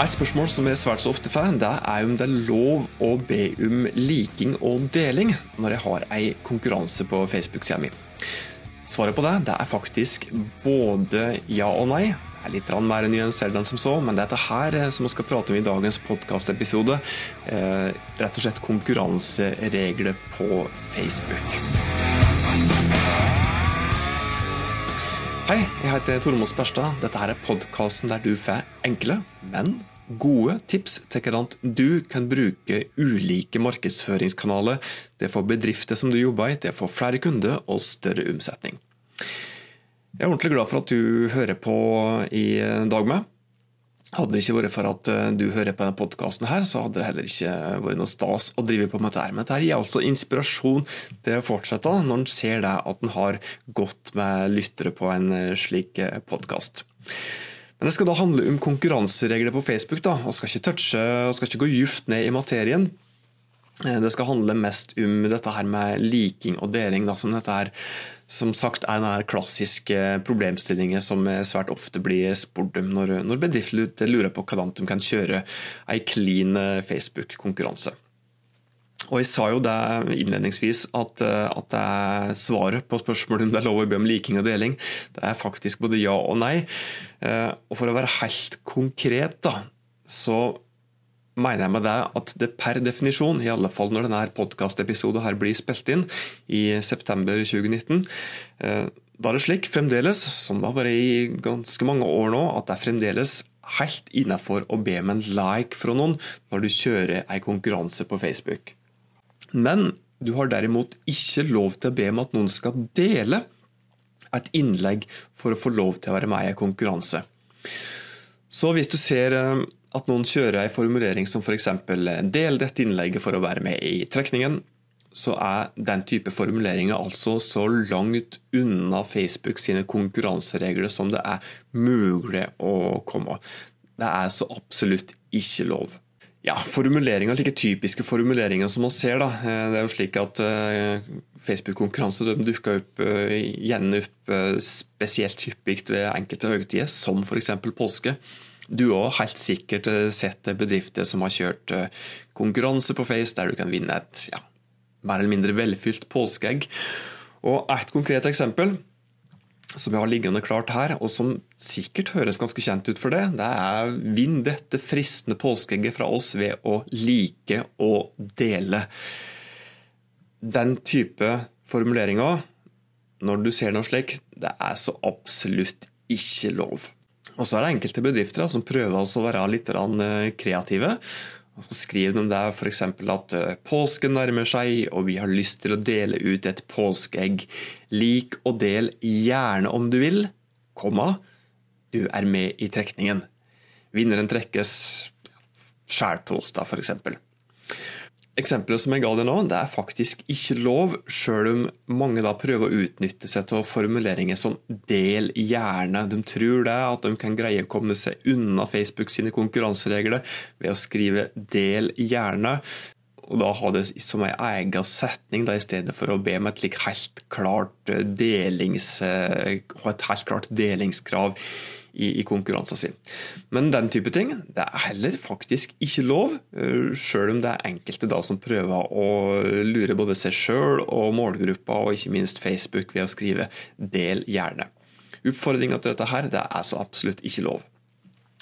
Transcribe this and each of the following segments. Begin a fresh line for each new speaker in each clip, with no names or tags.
Et spørsmål som er svært så ofte får, det er om det er lov å be om liking og deling når jeg har ei konkurranse på Facebook-sida mi. Svaret på det, det er faktisk både ja og nei. Det er litt mer nyansert enn som så, men det er dette her eh, som vi skal prate om i dagens podkastepisode. Eh, rett og slett konkurranseregler på Facebook. Hei, jeg heter Tormod Sperstad. Dette her er podkasten der du får enkle, men gode tips til hvordan du kan bruke ulike markedsføringskanaler Det er for bedrifter som du jobber i, det er for flere kunder og større omsetning. Jeg er ordentlig glad for at du hører på i dag med. Hadde det ikke vært for at du hører på denne podkasten, så hadde det heller ikke vært noe stas å drive på med dette. Men dette gir altså inspirasjon til å fortsette når en ser det at en har gått med lyttere på en slik podkast. Men det skal da handle om konkurranseregler på Facebook. da, og skal ikke touche, og skal ikke gå djupt ned i materien. Det skal handle mest om dette her med liking og deling, da, som dette her som sagt er den klassiske problemstillingen som svært ofte blir spurt om når, når bedrifter lurer på hvordan de kan kjøre ei clean Facebook-konkurranse. Og Jeg sa jo det innledningsvis at, at det er svaret på spørsmålet om det er lov å be om liking og deling, det er faktisk både ja og nei. Og For å være helt konkret, da, så mener jeg med det at det per definisjon, i alle fall når denne podkastepisoden blir spilt inn i september 2019, da er det slik fremdeles, som det har vært i ganske mange år nå, at det er fremdeles helt innafor å be om en like fra noen når du kjører en konkurranse på Facebook. Men du har derimot ikke lov til å be om at noen skal dele et innlegg for å få lov til å være med i en konkurranse. Så hvis du ser at noen kjører en formulering som f.eks. 'del dette innlegget for å være med i trekningen', så er den type formuleringer altså så langt unna Facebook sine konkurranseregler som det er mulig å komme. Det er så absolutt ikke lov. Ja, formuleringer, like typiske formuleringer som man ser. da. Det er jo slik at Facebook-konkurranser dukker opp, gjerne opp spesielt hyppig ved enkelte høytider, som f.eks. påske. Du har helt sikkert sett bedrifter som har kjørt konkurranse på Face, der du kan vinne et ja, mer eller mindre velfylt påskeegg. Og Et konkret eksempel som jeg har liggende klart her, og som sikkert høres ganske kjent ut for det, det er 'vinn dette fristende påskeegget fra oss ved å like og dele'. Den type formuleringer, når du ser noe slik, det er så absolutt ikke lov. Og så er det enkelte bedrifter som prøver å være litt kreative. Og så skriver de der f.eks. at påsken nærmer seg, og vi har lyst til å dele ut et påskeegg. Lik og del gjerne om du vil, komma, du er med i trekningen. Vinneren trekkes skjærtorsdag, f.eks. Eksempelet som jeg ga deg nå, det er faktisk ikke lov, sjøl om mange da prøver å utnytte seg av formuleringer som 'del gjerne'. De tror det at de kan greie å komme seg unna Facebook sine konkurranseregler ved å skrive 'del gjerne'. Og da ha det som en egen setning da, i stedet for å be om et helt klart, delings, et helt klart delingskrav i, i konkurransen sin. Men den type ting det er heller faktisk ikke lov, sjøl om det er enkelte da som prøver å lure både seg sjøl og målgruppa, og ikke minst Facebook, ved å skrive 'del gjerne'. Oppfordringa til dette her, det er så absolutt ikke lov.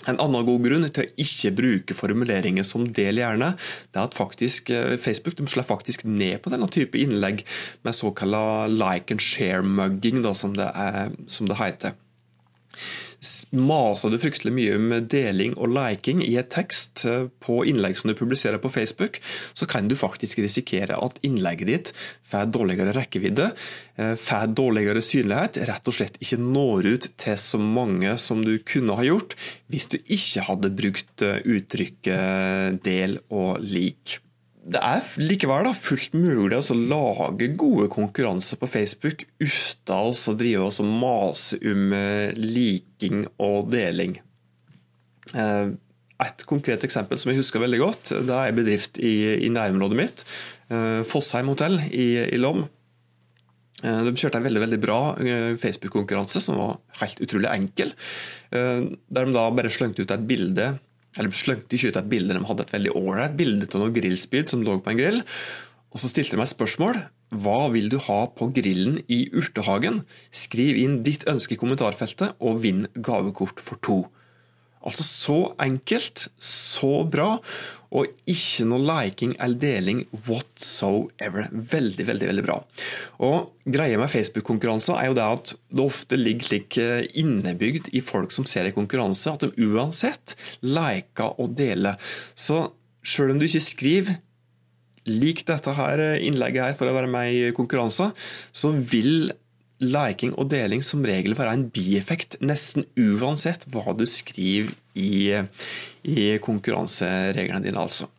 En annen god grunn til å ikke bruke formuleringer som 'del gjerne', det er at faktisk, Facebook de slår faktisk ned på denne type innlegg med såkalla like and share-mugging, som, som det heter maser du fryktelig mye om deling og liking i et tekst på innlegg som du publiserer på Facebook, så kan du faktisk risikere at innlegget ditt får dårligere rekkevidde, får dårligere synlighet, rett og slett ikke når ut til så mange som du kunne ha gjort hvis du ikke hadde brukt uttrykket del og lik det er likevel da, fullt mulig å lage gode konkurranser på Facebook uten å drive og mase om liking og deling. Et konkret eksempel som jeg husker veldig godt, det er en bedrift i, i nærområdet mitt. Fossheim hotell i, i Lom. De kjørte en veldig veldig bra Facebook-konkurranse som var helt utrolig enkel. Der de da bare slengte ut et bilde eller slengte ikke ut et bilde. De hadde et veldig ålreit bilde av noe grillspyd som lå på en grill. Og så stilte de meg spørsmål. Hva vil du ha på grillen i urtehagen? Skriv inn ditt ønske i kommentarfeltet, og vinn gavekort for to. Altså så enkelt, så bra, og ikke noe liking eller deling whatsoever. Veldig, veldig veldig bra. Og Greia med Facebook-konkurranser er jo det at det ofte ligger slik eh, innebygd i folk som ser en konkurranse, at de uansett liker og deler. Så sjøl om du ikke skriver lik dette her innlegget her for å være med i konkurranser, så vil liking og deling som regel være en bieffekt, nesten uansett hva du skriver i, i konkurransereglene dine. altså.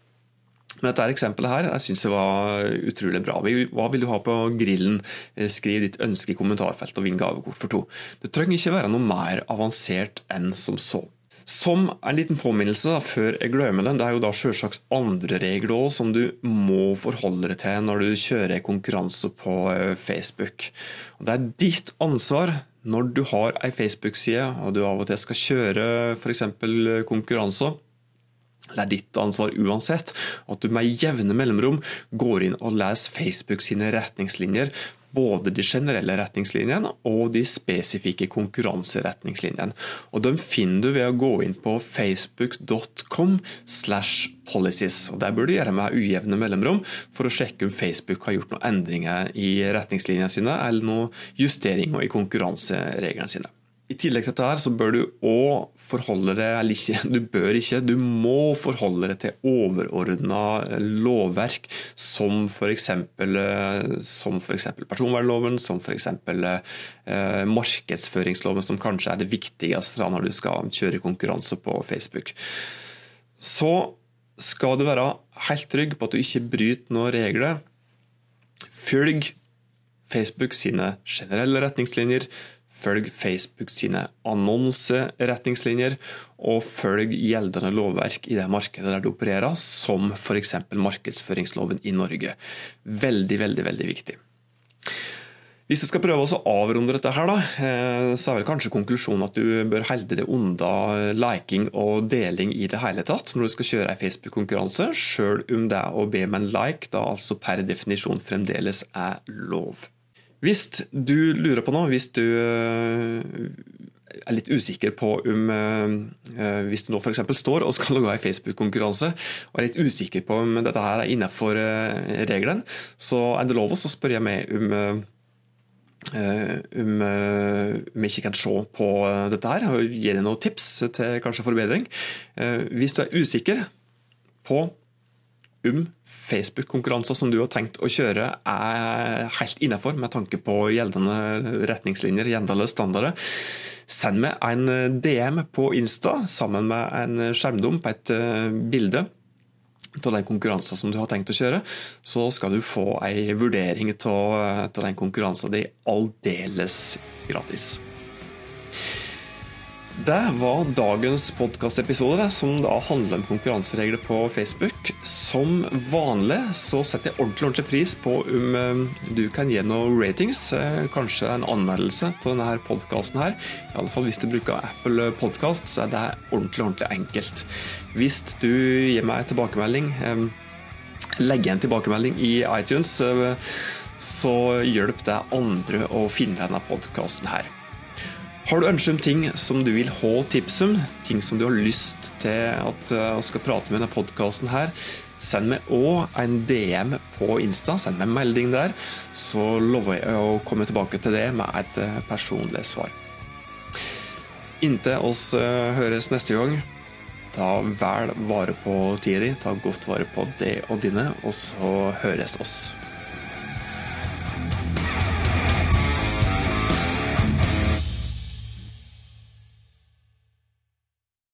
Men dette eksempelet her jeg synes det var utrolig bra. Hva vil du ha på grillen? Skriv ditt ønske i kommentarfeltet og vinn gavekort for to. Det trenger ikke være noe mer avansert enn som så. Som en liten påminnelse da, før jeg glemmer den, det er jo da selvsagt andre regler òg som du må forholde deg til når du kjører konkurranse på eh, Facebook. Og det er ditt ansvar når du har ei Facebook-side og du av og til skal kjøre f.eks. konkurranser. Det er ditt ansvar uansett at du med jevne mellomrom går inn og leser Facebook sine retningslinjer både de generelle retningslinjene og de spesifikke konkurranseretningslinjene. Og De finner du ved å gå inn på facebook.com slash policies. Og Der bør du gjøre med ujevne mellomrom for å sjekke om Facebook har gjort noen endringer i retningslinjene sine eller noen justeringer i konkurransereglene sine. I tillegg til dette her, så bør du òg forholde deg eller ikke, du bør ikke, du må forholde deg til overordna lovverk som f.eks. som f.eks. personvernloven, som f.eks. Eh, markedsføringsloven, som kanskje er det viktigste når du skal kjøre konkurranse på Facebook. Så skal du være helt trygg på at du ikke bryter noen regler. Følg Facebook sine generelle retningslinjer. Følg Facebook sine annonseretningslinjer, og følg gjeldende lovverk i det markedet der du opererer, som f.eks. markedsføringsloven i Norge. Veldig, veldig, veldig viktig. Hvis du skal prøve å avrunde dette, her, eh, så er vel kanskje konklusjonen at du bør holde deg unna liking og deling i det hele tatt når du skal kjøre en Facebook-konkurranse, sjøl om det å be om en like da altså per definisjon fremdeles er lov. Hvis du lurer på noe, hvis du eh, er litt usikker på om uh, Hvis du nå f.eks. står og skal logge en Facebook-konkurranse og er litt usikker på om dette her er innenfor reglene, så er det lov å spørre meg om om vi ikke kan se på dette her og gi deg noen tips til kanskje forbedring. Hvis du er usikker på om Facebook-konkurranser som du har tenkt å kjøre er helt innenfor med tanke på gjeldende retningslinjer, gjeldende standarder, send meg en DM på Insta sammen med en skjermdom på et eh, bilde av den konkurransen som du har tenkt å kjøre, så skal du få en vurdering av den konkurransen. Din aldeles gratis. Det var dagens podkastepisode, som da handler om konkurranseregler på Facebook. Som vanlig så setter jeg ordentlig, ordentlig pris på om eh, du kan gi noen ratings. Eh, kanskje en anmeldelse til denne podkasten her. I alle fall hvis du bruker Apple Podkast, så er det ordentlig, ordentlig enkelt. Hvis du gir meg tilbakemelding, eh, legger en tilbakemelding i iTunes, så hjelp det andre å finne denne podkasten her. Har du ønske om ting som du vil ha tips om, ting som du har lyst til at eh, skal prate med i denne podkasten her, send meg òg en DM på Insta. Send meg en melding der, så lover jeg å komme tilbake til det med et eh, personlig svar. Inntil oss eh, høres neste gang, ta vel vare på tida di, ta godt vare på det og dine, og så høres oss.